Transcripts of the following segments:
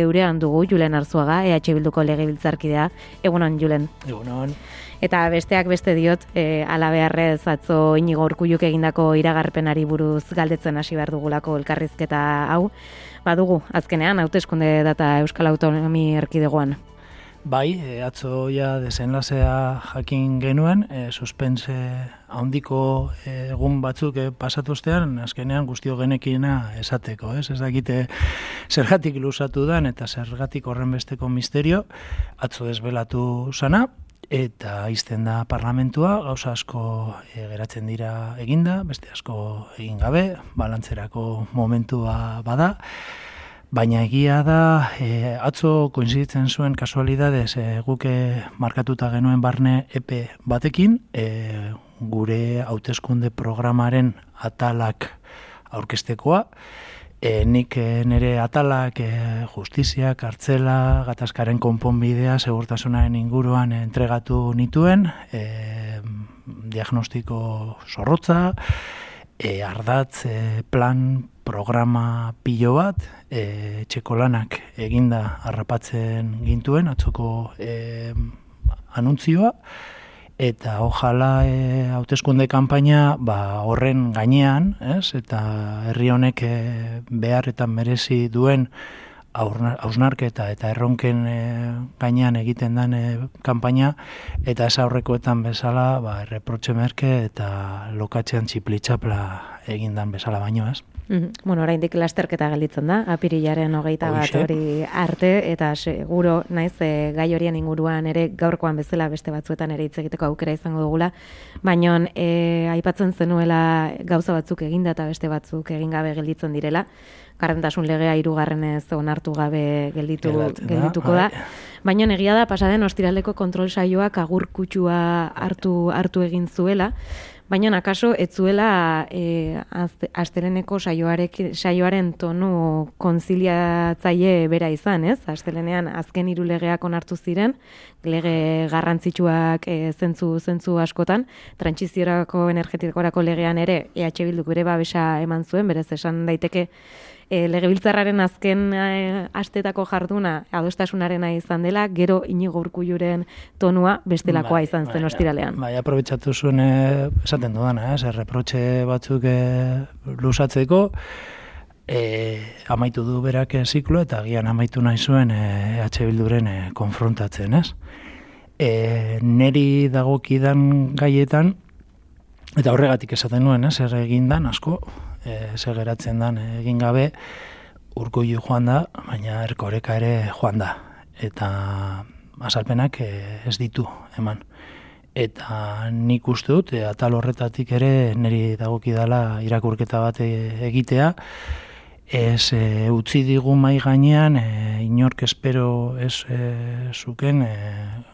Eurean dugu Julen Arzuaga, EH Bilduko legebiltzarkidea. Egunon, Julen. Egunon. Eta besteak beste diot, e, ala beharrez atzo inigo urkuluk egindako iragarpenari buruz galdetzen hasi behar dugulako elkarrizketa hau. Badugu, azkenean, hauteskunde data Euskal Autonomi Erkidegoan. Bai, e, atzo ja desenlasea jakin genuen, e, suspense handiko egun batzuk e, pasatuztean, azkenean guztio genekina esateko, ez? Ez dakite zergatik lusatu dan eta zergatik horren besteko misterio, atzo desbelatu sana, eta izten da parlamentua, gauza asko e, geratzen dira eginda, beste asko egin gabe, balantzerako momentua bada, Baina egia da, e, atzo koinziditzen zuen kasualidadez e, guke markatuta genuen barne epe batekin, e, gure hauteskunde programaren atalak aurkestekoa, e, nik e, nire atalak e, justizia, kartzela, gatazkaren konponbidea, segurtasunaren inguruan entregatu nituen, e, diagnostiko zorrotza, e, ardatz, e, plan, programa pilo bat, e, txekolanak eginda harrapatzen gintuen, atzoko e, anuntzioa, eta ojala e, hauteskunde kanpaina ba, horren gainean, ez? eta herri honek e, behar eta merezi duen hausnarketa eta erronken e, gainean egiten den e, kanpaina, eta ez aurrekoetan bezala ba, erreprotxe merke eta lokatzean txiplitxapla egindan bezala baino, ez? Mm Bueno, oraindik lasterketa gelditzen da, apirilaren hogeita bat hori arte, eta seguro, naiz, e, gai horien inguruan ere gaurkoan bezala beste batzuetan ere hitz egiteko aukera izango dugula, baina e, aipatzen zenuela gauza batzuk eginda eta beste batzuk egin gabe gelditzen direla, garrentasun legea hirugarrenez onartu gabe gelditu, geldituko da. Bai. Baina egia da, pasaden ostiraleko kontrol saioak agur kutsua hartu, hartu egin zuela, Baina akaso ez zuela e, asteleneko saioaren tonu konziliatzaile bera izan, ez? Astelenean azken hiru legeak onartu ziren, lege garrantzitsuak e, zentzu zentzu askotan, trantsiziorako energetikorako legean ere EH Bilduk bere babesa eman zuen, berez esan daiteke e, legebiltzarraren azken e, astetako jarduna adostasunarena izan dela, gero inigo urkulluren tonua bestelakoa bai, izan zen bai, ostiralean. Bai, aprobetsatu zuen e, esaten dudana, eh, erreprotxe batzuk e, lusatzeko, e, amaitu du berak ziklo eta gian amaitu nahi zuen e, EH Bilduren e, konfrontatzen, ez? E, neri dagokidan gaietan, eta horregatik esaten nuen, ez, er egindan, asko, e, segeratzen dan egin gabe urkoiu joan da, baina erkoreka ere joan da. Eta azalpenak e, ez ditu eman. Eta nik uste dut, e, atal horretatik ere niri dagokidala irakurketa bat egitea, ez e, utzi digu mai gainean e, inork espero ez e, zuken e,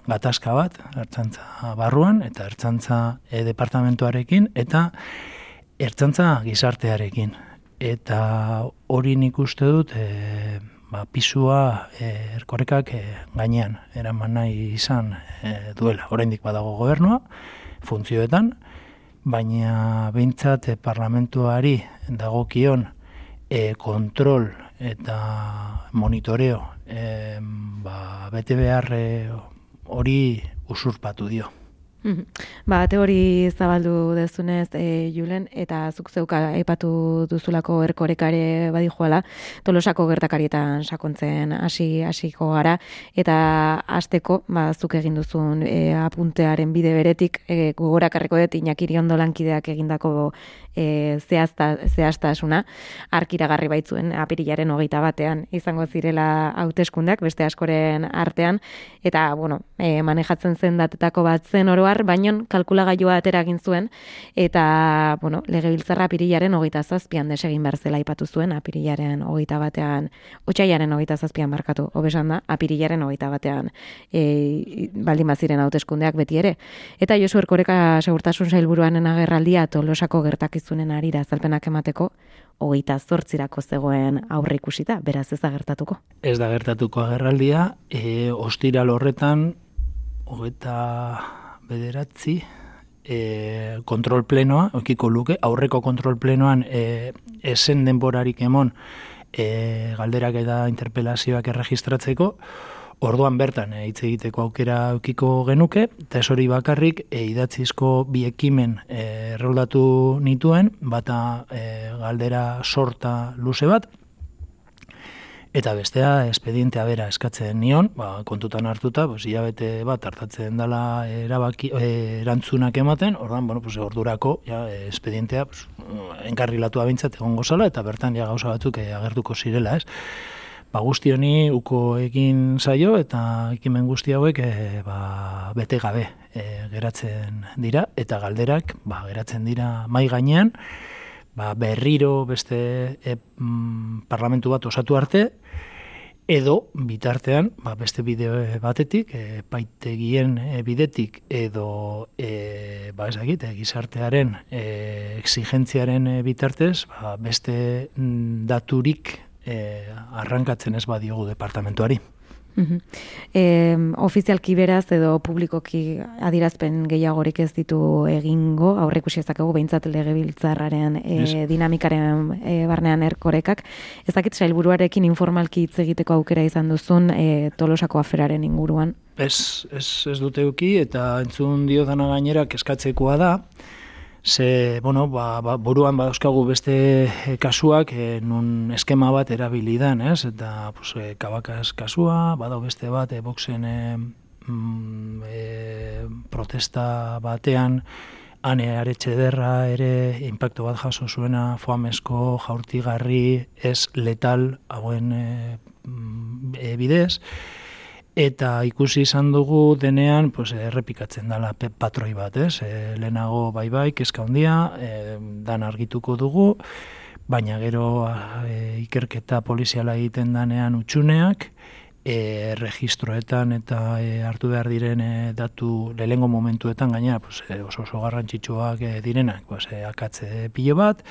gatazka bat, ertzantza barruan, eta ertzantza e, departamentuarekin, eta ertzantza gizartearekin. Eta hori nik uste dut, e, ba, pisua e, erkorekak e, gainean, eraman nahi izan e, duela. Oraindik badago gobernua, funtzioetan, baina behintzat parlamentuari dagokion e, kontrol eta monitoreo e, ba, bete behar hori usurpatu dio. Ba, teori zabaldu dezunez, e, Julen, eta zuk zeuka aipatu duzulako erkorekare badi joala, tolosako gertakarietan sakontzen hasi hasiko gara, eta hasteko ba, zuk egin duzun e, apuntearen bide beretik, e, gogorakarreko dut, inakiri ondolankideak egindako e, zehazta, zehaztasuna arkiragarri baitzuen apirilaren hogeita batean. Izango zirela hauteskundeak beste askoren artean. Eta bueno, e, manejatzen zen datetako bat zen oroar, baino kalkulagailua atera egin zuen eta bueno, legebiltzarra apirilaren hogeita zazpian desegin behar zela ipatu zuen apirilaren hogeita batean otxaiaren hogeita zazpian markatu hobesan da, apirilaren hogeita batean e, baldin baziren hauteskundeak beti ere. Eta Josu Erkoreka segurtasun zailburuanen agerraldia tolosako gertakiz zunen arira azalpenak emateko, hogeita zortzirako zegoen aurre ikusita, beraz ez da gertatuko. Ez da gertatuko agerraldia, e, ostira lorretan, hogeita bederatzi, e, kontrol plenoa, okiko luke, aurreko kontrol plenoan e, esen denborarik emon e, galderak eta interpelazioak erregistratzeko, orduan bertan e, hitz egiteko aukera aukiko genuke, eta ez hori bakarrik e, idatzizko bi ekimen erroldatu nituen, bata e, galdera sorta luze bat, Eta bestea, espedientea bera eskatzen nion, ba, kontutan hartuta, pues, hilabete bat hartatzen dela erabaki, e, erantzunak ematen, ordan, bueno, pues, ordurako, ja, espedientea, pues, enkarrilatu abintzat egon gozala, eta bertan ja gauza batzuk e, agertuko zirela, ez? Ba, guzti honi uko egin zaio, eta ekimen guzti hauek e, ba, bete gabe e, geratzen dira, eta galderak ba, geratzen dira mai gainean, ba, berriro beste e, mm, parlamentu bat osatu arte, edo bitartean ba, beste bide batetik, e, paitegien e, bidetik, edo e, ba, ezagit, e, gizartearen e, exigentziaren e, bitartez, ba, beste mm, daturik e, arrankatzen ez badiogu departamentuari. E, ofizialki beraz edo publikoki adirazpen gehiagorik ez ditu egingo, aurrekusi ezakegu behintzat legebiltzarraren e, dinamikaren e, barnean erkorekak. Ez dakit sailburuarekin informalki hitz egiteko aukera izan duzun e, tolosako aferaren inguruan? Ez, ez, ez dute uki eta entzun dio dana gainera keskatzekoa da, ze, bueno, ba, ba, buruan badauzkagu beste eh, kasuak e, nun eskema bat erabilidan, ez? Eta, pues, e, kabakaz kasua, badau beste bat, e, boxen e, protesta batean, ane aretxe derra ere impacto bat jaso zuena foamesko jaurtigarri ez letal hauen e, e, bidez, eta ikusi izan dugu denean pues errepikatzen dela patroi bat, ez? E, lehenago bai bai kezka hondia, e, dan argituko dugu, baina gero e, ikerketa poliziala egiten danean utxuneak, e, registroetan eta e, hartu behar diren e, datu lehengo momentuetan gaina pues, e, oso oso garrantzitsuak e, direnak, pues, e, akatze pilo bat,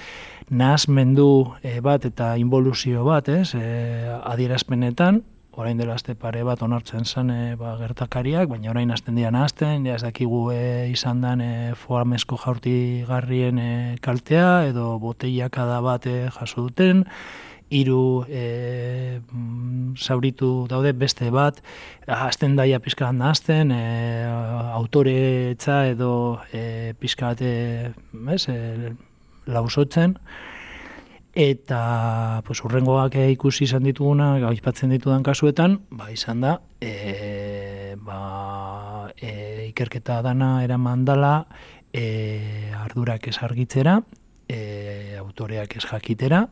nahazmendu e, bat eta involuzio bat, ez? E, adierazpenetan, orain dela azte pare bat onartzen zen e, ba, gertakariak, baina orain azten dira nahazten, ja ez dakigu e, izan den e, foamesko jaurti garrien e, kaltea, edo boteiak da bat e, jaso duten, hiru e, zauritu daude beste bat, azten daia pizka nahazten, e, autore etza edo e, pizka bat e, lausotzen, eta pues urrengoak ikusi izan dituguna aipatzen ditudan kasuetan ba izan da e, ba, e, ikerketa dana eraman dala e, ardurak ez argitzera e, autoreak ez jakitera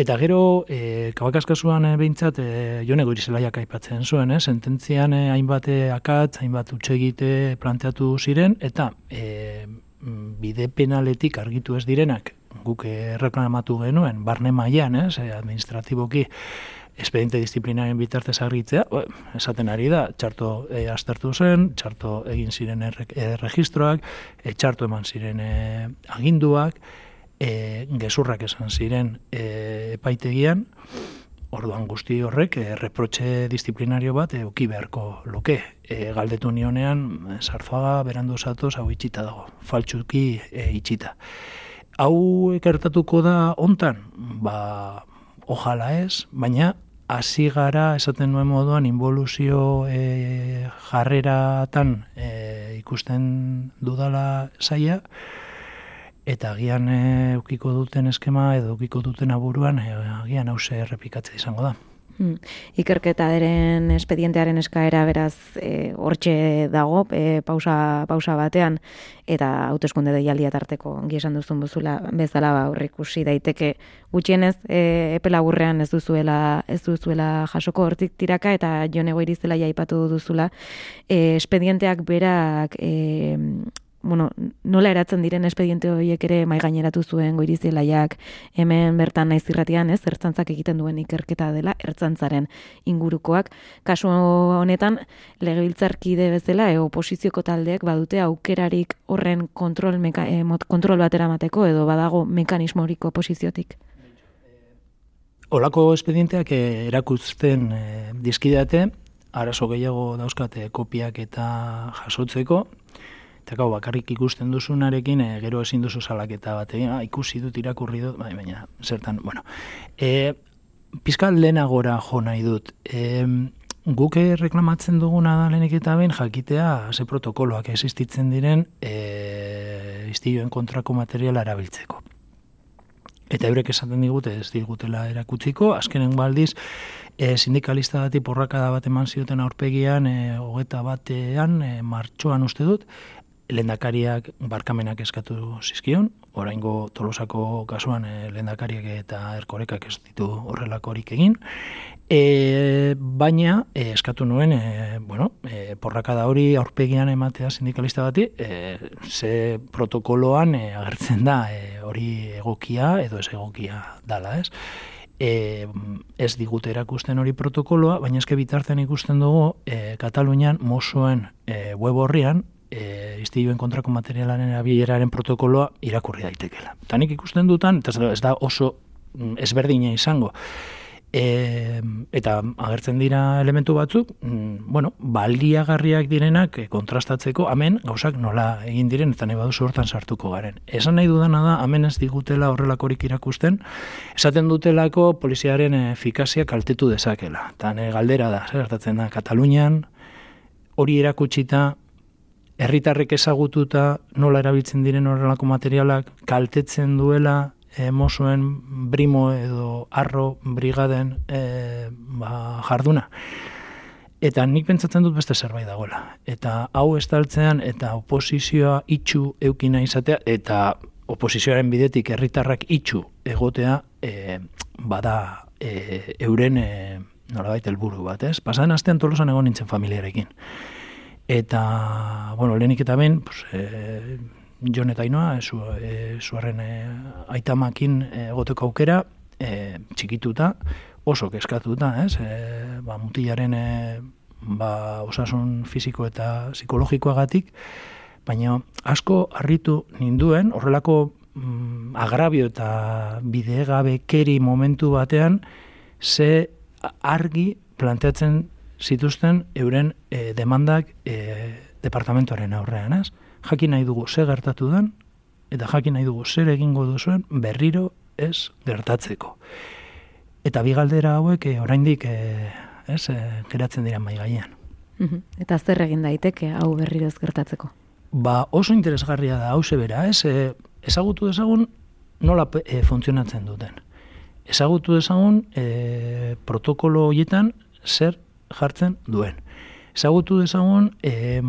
Eta gero, e, kabakaz kasuan e, behintzat, e, jone zelaiak aipatzen zuen, eh? sententzian e, hainbat akatz, hainbat utxegite planteatu ziren, eta e, bide penaletik argitu ez direnak guk erreklamatu genuen, barne mailan, ez, eh, administratiboki, espediente disiplinaren bitartez argitzea, esaten ari da, txarto e, aztertu zen, txarto egin ziren erregistroak, e, txarto eman ziren aginduak, e, gezurrak esan ziren e, epaitegian, orduan guzti horrek e, reprotxe disiplinario bat euki beharko luke. E, galdetu nionean, sarfaga, berandu zatoz, hau itxita dago, faltsuki e, itxita hau ekertatuko da hontan, ba, ojala ez, baina hasi gara esaten nuen moduan involuzio e, jarreratan e, ikusten dudala zaia, eta agian e, ukiko duten eskema edo ukiko duten aburuan e, agian hause errepikatzea izango da. Hmm. Ikerketa deren espedientearen eskaera beraz e, hortxe dago e, pausa, pausa batean eta hauteskunde deialdia tarteko esan duzun buzula bezala ba aurrikusi daiteke gutxienez e, epe laburrean ez duzuela ez duzuela jasoko hortik tiraka eta jonego irizela jaipatu duzula e, espedienteak berak e, bueno, nola eratzen diren espediente horiek ere mai gaineratu zuen goirizelaiak hemen bertan naiz irratian, ez? Ertzantzak egiten duen ikerketa dela ertzantzaren ingurukoak. Kasu honetan legebiltzarkide bezala e oposizioko taldeek badute aukerarik horren kontrol meka, e, kontrol batera mateko edo badago mekanismo horiko oposiziotik. Olako espedienteak eh, erakusten e, dizkidate, arazo gehiago dauzkate kopiak eta jasotzeko, Eta gau, bakarrik ikusten duzunarekin, e, gero ezin duzu salaketa bat, e, ikusi dut irakurri dut, bai, baina, zertan, bueno. E, pizkal lehenagora jo nahi dut. E, guk reklamatzen duguna da lehenik eta ben jakitea ze protokoloak existitzen diren e, istilloen kontrako materiala erabiltzeko. Eta eurek esaten digute ez digutela erakutziko, azkenen baldiz, e, sindikalista dati porrakada bat eman zioten aurpegian, e, hogeta batean, e, martxoan uste dut, lendakariak barkamenak eskatu zizkion, oraingo tolosako kasuan e, lendakariak eta erkorekak ez ditu horrelakorik egin, e, baina e, eskatu nuen, e, bueno, e, porrakada hori aurpegian ematea sindikalista bati, e, ze protokoloan e, agertzen da e, hori egokia edo ez egokia dala, ez? E, ez digute erakusten hori protokoloa, baina eske bitartean ikusten dugu e, Katalunian mozoen e, web horrian e, istiluen kontrako materialaren abileraren protokoloa irakurri daitekela. Tanik ikusten dutan, eta ez da oso mm, ezberdina izango, E, eta agertzen dira elementu batzuk, mm, bueno, baliagarriak direnak kontrastatzeko, hemen gauzak nola egin diren, eta nahi baduzu hortan sartuko garen. Esan nahi dudana da, hemen ez digutela horrelakorik irakusten, esaten dutelako poliziaren efikazia kaltetu dezakela. Eta galdera da, zer hartatzen da, Katalunian, hori erakutsita, herritarrek ezagututa nola erabiltzen diren horrelako materialak kaltetzen duela emosoen brimo edo arro brigaden e, ba, jarduna. Eta nik pentsatzen dut beste zerbait dagoela. Eta hau estaltzean eta oposizioa itxu eukina izatea eta oposizioaren bidetik herritarrak itxu egotea e, bada e, euren e, nolabait helburu bat, ez? Pasan astean tolosan egon nintzen familiarekin. Eta, bueno, lehenik eta ben, pues, e, Jon eta Inoa, zu, e, zuarren e, aitamakin egoteko aukera, e, txikituta, oso keskatuta, ez? E, ba, mutilaren e, ba, osasun fisiko eta psikologikoagatik, baina asko harritu ninduen, horrelako mm, agrabio eta bidegabe keri momentu batean, ze argi planteatzen zituzten euren e, demandak e, departamentoaren aurrean, ez? Jakin nahi dugu ze gertatu den, eta jakin nahi dugu zer egingo duzuen berriro ez gertatzeko. Eta bi galdera hauek e, oraindik e, ez, e, geratzen dira mai gainean. Eta zer egin daiteke hau berriro ez gertatzeko? Ba, oso interesgarria da hau zebera, ez? E, ezagutu dezagun nola e, funtzionatzen duten. Ezagutu dezagun e, protokolo horietan zer jartzen duen. Ezagutu dezagun e,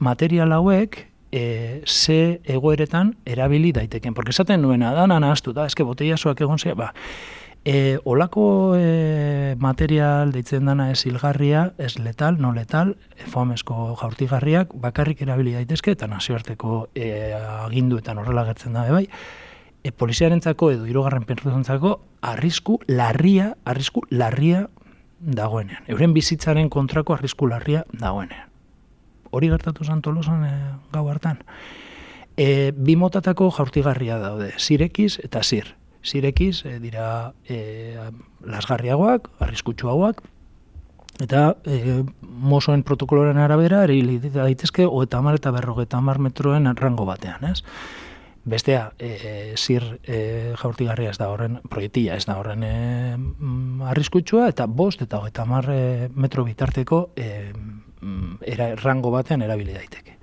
material hauek e, ze egoeretan erabili daiteken. Porque esaten nuena, dana nahaztu, da, eske boteiazoak egon zea, ba, e, olako e, material deitzen dana ez hilgarria, ez letal, no letal, foamezko jaurtigarriak, bakarrik erabili daitezke, eta nazioarteko e, aginduetan horrela gertzen da, bai, e, poliziarentzako edo hirugarren pentsuzentzako arrisku larria, arrisku larria dagoenean. Euren bizitzaren kontrako arrisku larria dagoenean. Hori gertatu zan tolosan e, gau hartan. E, bi motatako jaurtigarria daude, zirekiz eta zir. Zirekiz e, dira e, lasgarriagoak, arriskutsuagoak, eta e, mozoen protokoloren arabera, eri daitezke, o eta mar eta berro eta mar metroen rango batean, ez? Bestea, e, zir e, jaurtigarria ez da horren, proietia ez da horren e, arriskutsua, eta bost eta hogeita mar e, metro bitarteko e, era, rango batean erabili daiteke.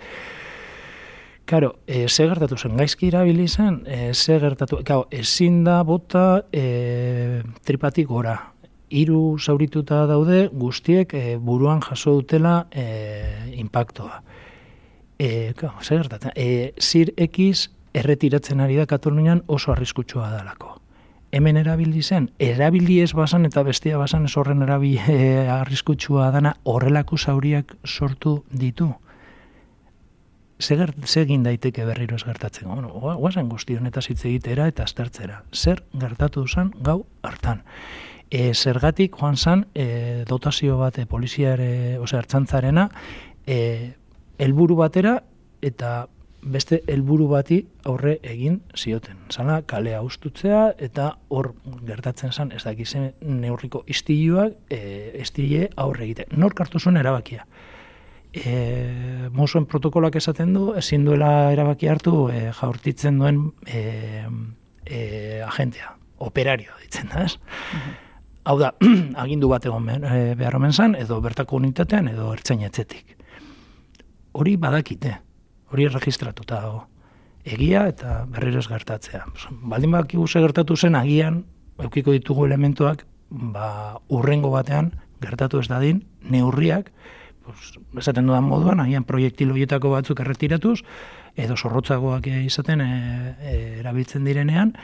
Karo, e, ze gertatu zen, gaizki erabili zen, e, ze gertatu, kao, ezin da bota e, tripatik gora. Hiru zaurituta daude guztiek e, buruan jaso dutela e, impactoa. E, kao, ze gertatu, e, zir ekiz erretiratzen ari da Katalunian oso arriskutsua dalako. Hemen erabili zen, erabili ez basan eta bestia basan ez horren erabili e, arriskutsua dana horrelako zauriak sortu ditu. Zer egin daiteke berriro ez gertatzen. Bueno, guazen guzti honetaz hitz egitera eta aztertzera. Zer gertatu zen gau hartan. E, zergatik joan zan e, dotazio bate poliziare, ose, hartzantzarena, e, elburu batera eta beste helburu bati aurre egin zioten. Zala, kalea ustutzea eta hor gertatzen zen ez dakize neurriko istiluak e, estile aurre egite. Nor kartu zuen erabakia. E, Mozoen protokolak esaten du, ezin duela erabaki hartu e, jaurtitzen duen e, e, agentea, operario ditzen da, ez? Mhm. Hau da, agindu bat egon e, behar omen zan, edo bertako unitatean, edo ertzain etzetik. Hori badakite, hori registratuta dago. Egia eta berriro ez gertatzea. Baldin bak gertatu zen, agian, eukiko ditugu elementuak, ba, urrengo batean, gertatu ez dadin, neurriak, pues, esaten dudan moduan, agian proiektil horietako batzuk erretiratuz, edo sorrotzagoak izaten e, e, erabiltzen direnean,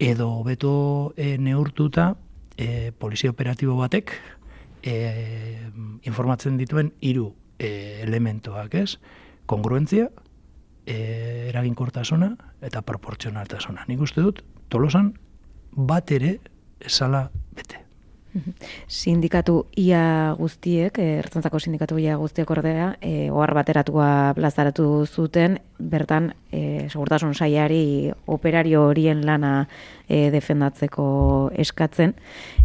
edo beto e, neurtuta e, polizia operatibo batek e, informatzen dituen hiru e, elementoak, ez? Kongruentzia, e, eraginkortasuna eta proportzionaltasuna. Nik uste dut, tolosan, bat ere esala. Sindikatu ia guztiek, eh, ertzantzako sindikatu ia guztiek ordea, e, ohar bateratua plazaratu zuten, bertan e, segurtasun saiari operario horien lana e, defendatzeko eskatzen.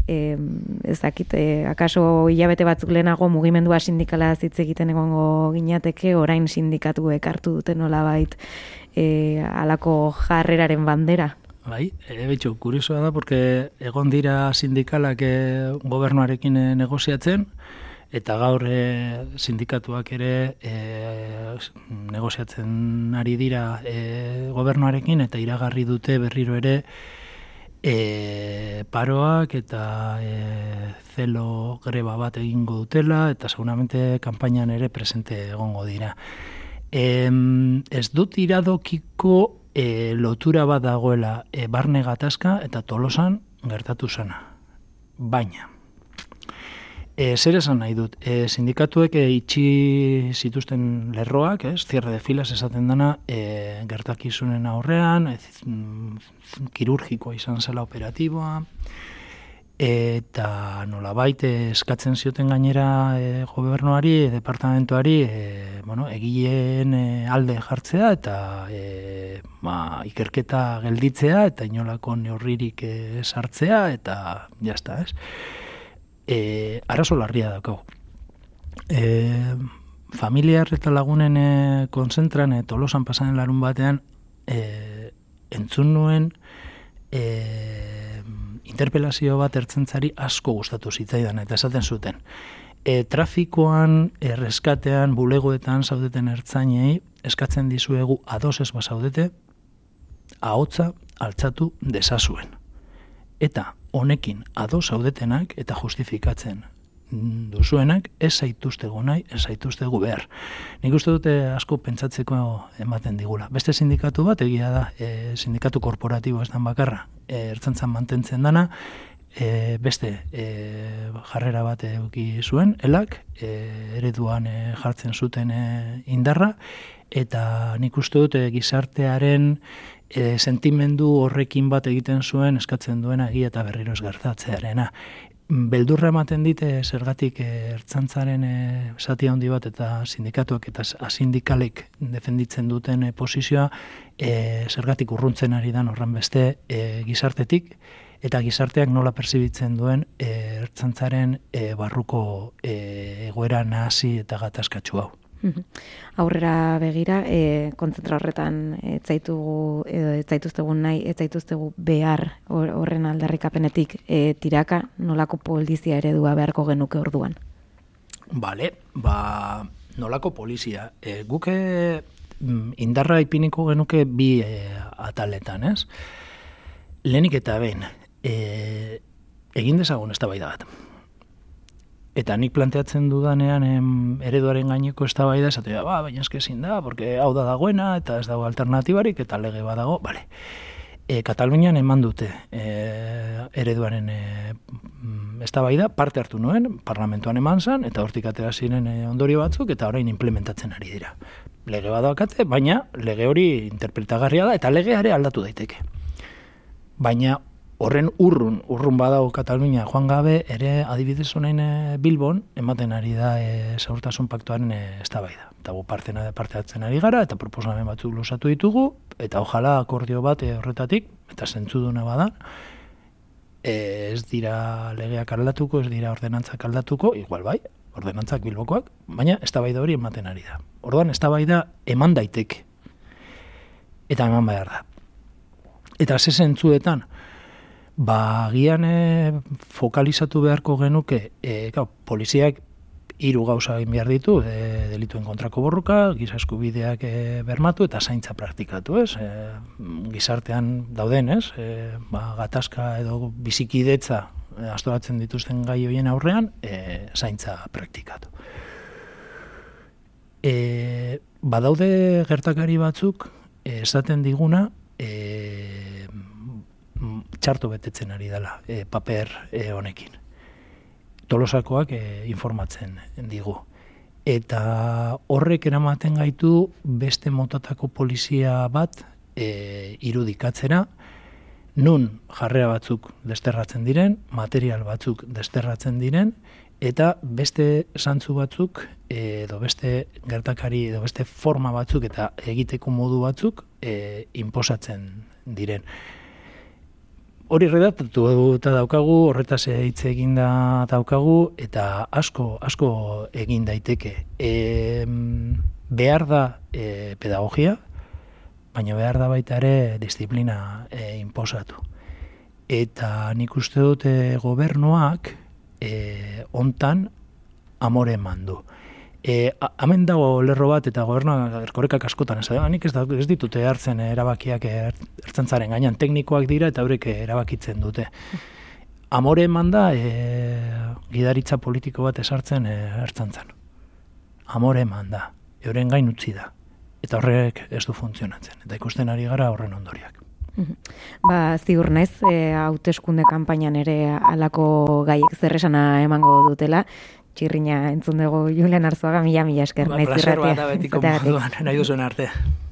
E, ezakit, e, akaso hilabete batzuk lehenago mugimendua sindikala hitz egiten egongo ginateke, orain sindikatu ekartu duten nolabait e, alako jarreraren bandera? Bai, e, betxo, kuriosoa da, porque egon dira sindikalak e, gobernuarekin e, negoziatzen, eta gaur e, sindikatuak ere e, negoziatzen ari dira e, gobernuarekin, eta iragarri dute berriro ere e, paroak eta e, zelo greba bat egingo dutela, eta seguramente kampainan ere presente egongo dira. E, ez dut iradokiko e, lotura bat dagoela e, barne gatazka eta tolosan gertatu zena. Baina, e, zer esan nahi dut, e, sindikatuek e, itxi zituzten lerroak, ez, zierre de filas esaten dana, e, gertakizunen aurrean, mm, kirurgikoa izan zela operatiboa, eta nola baite eskatzen zioten gainera e, gobernuari, e, departamentuari, e, bueno, egileen e, alde jartzea eta e, ba, ikerketa gelditzea eta inolako neurririk e, sartzea eta jazta, ez? E, arazo larria dako. E, familiar eta lagunen e, konzentran e, tolosan pasanen larun batean e, entzun nuen e, interpelazio bat ertzentzari asko gustatu zitzaidan eta esaten zuten. E, trafikoan, erreskatean, bulegoetan zaudeten ertzainei eskatzen dizuegu ados ez bazaudete, ahotza altzatu desazuen. Eta honekin ados zaudetenak eta justifikatzen duzuenak ez zaituztegu nahi, ez zaituztegu behar. Nik uste dute asko pentsatzeko ematen digula. Beste sindikatu bat egia da, e, sindikatu korporatibo ez dan bakarra, e, ertzantzan mantentzen dana, e, beste e, jarrera bat eduki zuen, elak, e, ereduan e, jartzen zuten e, indarra, eta nik uste dute gizartearen e, sentimendu horrekin bat egiten zuen eskatzen duena egia eta berriro ez gertatzearena beldurra ematen dite zergatik eh, ertzantzaren e, zati handi bat eta sindikatuak eta asindikalek defenditzen duten e, posizioa e, zergatik urruntzen ari dan horren beste e, gizartetik eta gizarteak nola pertsibitzen duen e, ertzantzaren e, barruko e, egoera nahasi eta gatazkatsu hau. Aurrera begira, e, kontzentra horretan etzaitugu edo etzaituztegu nahi, etzaituztegu behar horren aldarrikapenetik e, tiraka nolako polizia eredua beharko genuke orduan. Bale, ba, nolako polizia. E, guke mm, indarra ipiniko genuke bi e, ataletan, ez? Lehenik eta ben, e, egin dezagun ez da bat. Eta nik planteatzen dudanean em, ereduaren gaineko ez da bai da, esatu ba, baina eske ezin da, porque hau da dagoena, eta ez dago alternatibarik, eta lege badago, bale. E, Katalunian eman dute e, ereduaren e, ez da bai da, parte hartu nuen, parlamentuan eman zan, eta hortik atera ziren e, ondorio batzuk, eta orain implementatzen ari dira. Lege badaukate, baina lege hori interpretagarria da, eta legeare aldatu daiteke. Baina horren urrun, urrun badago Katalunia joan gabe, ere adibidez honein e, Bilbon, ematen ari da e, zaurtasun paktuaren e, ez da bai da. Eta gu partena de parte hartzen ari gara, eta proposamen batzuk luzatu ditugu, eta ojala akordio bat e, horretatik, eta zentzu duna bada, e, ez dira legeak aldatuko, ez dira ordenantzak aldatuko, igual bai, ordenantzak bilbokoak, baina ez da bai da hori ematen ari da. Orduan, ez da bai da eman daiteke. Eta eman behar da. Eta ze zentzuetan, ba, gian e, fokalizatu beharko genuke, e, gau, poliziak hiru gauza egin behar ditu, e, delituen kontrako borroka, giza eskubideak e, bermatu eta zaintza praktikatu, ez? E, gizartean dauden, ez? E, ba, gatazka edo bizikidetza e, astoratzen dituzten gai hoien aurrean, e, zaintza praktikatu. E, badaude gertakari batzuk, esaten diguna, e, txarto betetzen ari dela e, paper e, honekin. Tolosakoak e, informatzen digu. Eta horrek eramaten gaitu beste motatako polizia bat e, irudikatzera, nun jarrea batzuk desterratzen diren, material batzuk desterratzen diren, eta beste santzu batzuk edo beste gertakari edo beste forma batzuk eta egiteko modu batzuk e, inposatzen diren hori redatatu eta daukagu, horretaz hitz eginda daukagu, eta asko, asko egin daiteke. E, behar da e, pedagogia, baina behar da baita ere disiplina e, inposatu. Eta nik uste dute gobernuak e, ontan amore mandu. E, hemen dago lerro bat eta gobernoa erkorekak askotan ez da, nik ez, da, ez ditute hartzen erabakiak er, ertzantzaren gainean teknikoak dira eta horrek erabakitzen dute. Amore eman da e, gidaritza politiko bat esartzen e, ertzantzan. Amore eman da, euren gain utzi da. Eta horrek ez du funtzionatzen. Eta ikusten ari gara horren ondoriak. Ba, ziur naiz, e, hauteskunde kanpainan ere alako gaiek zerresana emango dutela, txirrina entzun dugu Julen Arzuaga, mila mila esker. Ba, placer bat, abetiko moduan, nahi duzuen arte.